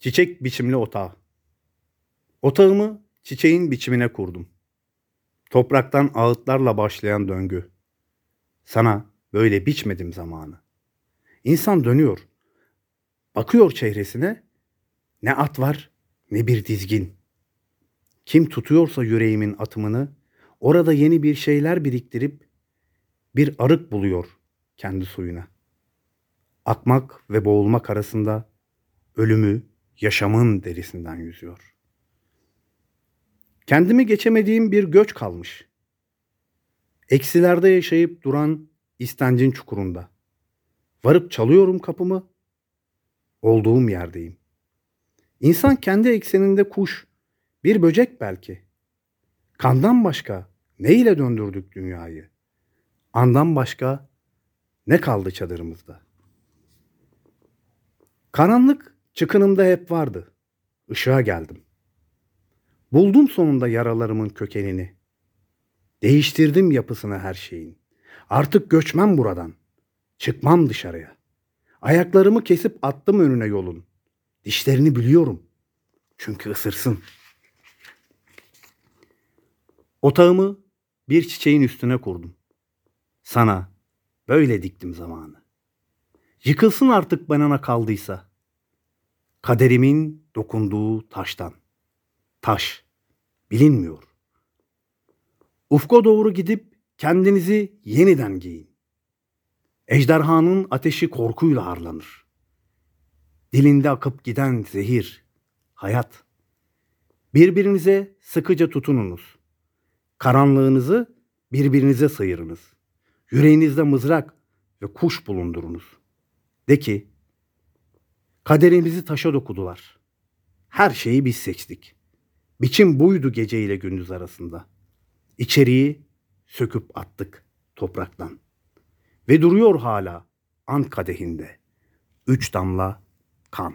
Çiçek biçimli otağı. Otağımı çiçeğin biçimine kurdum. Topraktan ağıtlarla başlayan döngü. Sana böyle biçmedim zamanı. İnsan dönüyor. Bakıyor çehresine. Ne at var ne bir dizgin. Kim tutuyorsa yüreğimin atımını orada yeni bir şeyler biriktirip bir arık buluyor kendi suyuna. Akmak ve boğulmak arasında ölümü yaşamın derisinden yüzüyor. Kendimi geçemediğim bir göç kalmış. Eksilerde yaşayıp duran istencin çukurunda. Varıp çalıyorum kapımı. Olduğum yerdeyim. İnsan kendi ekseninde kuş, bir böcek belki. Kandan başka ne ile döndürdük dünyayı? Andan başka ne kaldı çadırımızda? Karanlık çıkınımda hep vardı. Işığa geldim. Buldum sonunda yaralarımın kökenini. Değiştirdim yapısını her şeyin. Artık göçmem buradan. Çıkmam dışarıya. Ayaklarımı kesip attım önüne yolun. Dişlerini biliyorum. Çünkü ısırsın. Otağımı bir çiçeğin üstüne kurdum. Sana böyle diktim zamanı. Yıkılsın artık bana kaldıysa. Kaderimin dokunduğu taştan. Taş bilinmiyor. Ufka doğru gidip kendinizi yeniden giyin. Ejderhanın ateşi korkuyla harlanır. Dilinde akıp giden zehir, hayat. Birbirinize sıkıca tutununuz. Karanlığınızı birbirinize sıyırınız. Yüreğinizde mızrak ve kuş bulundurunuz. De ki, kaderimizi taşa dokudular. Her şeyi biz seçtik. Biçim buydu gece ile gündüz arasında. İçeriği söküp attık topraktan. Ve duruyor hala an kadehinde. Üç damla kan.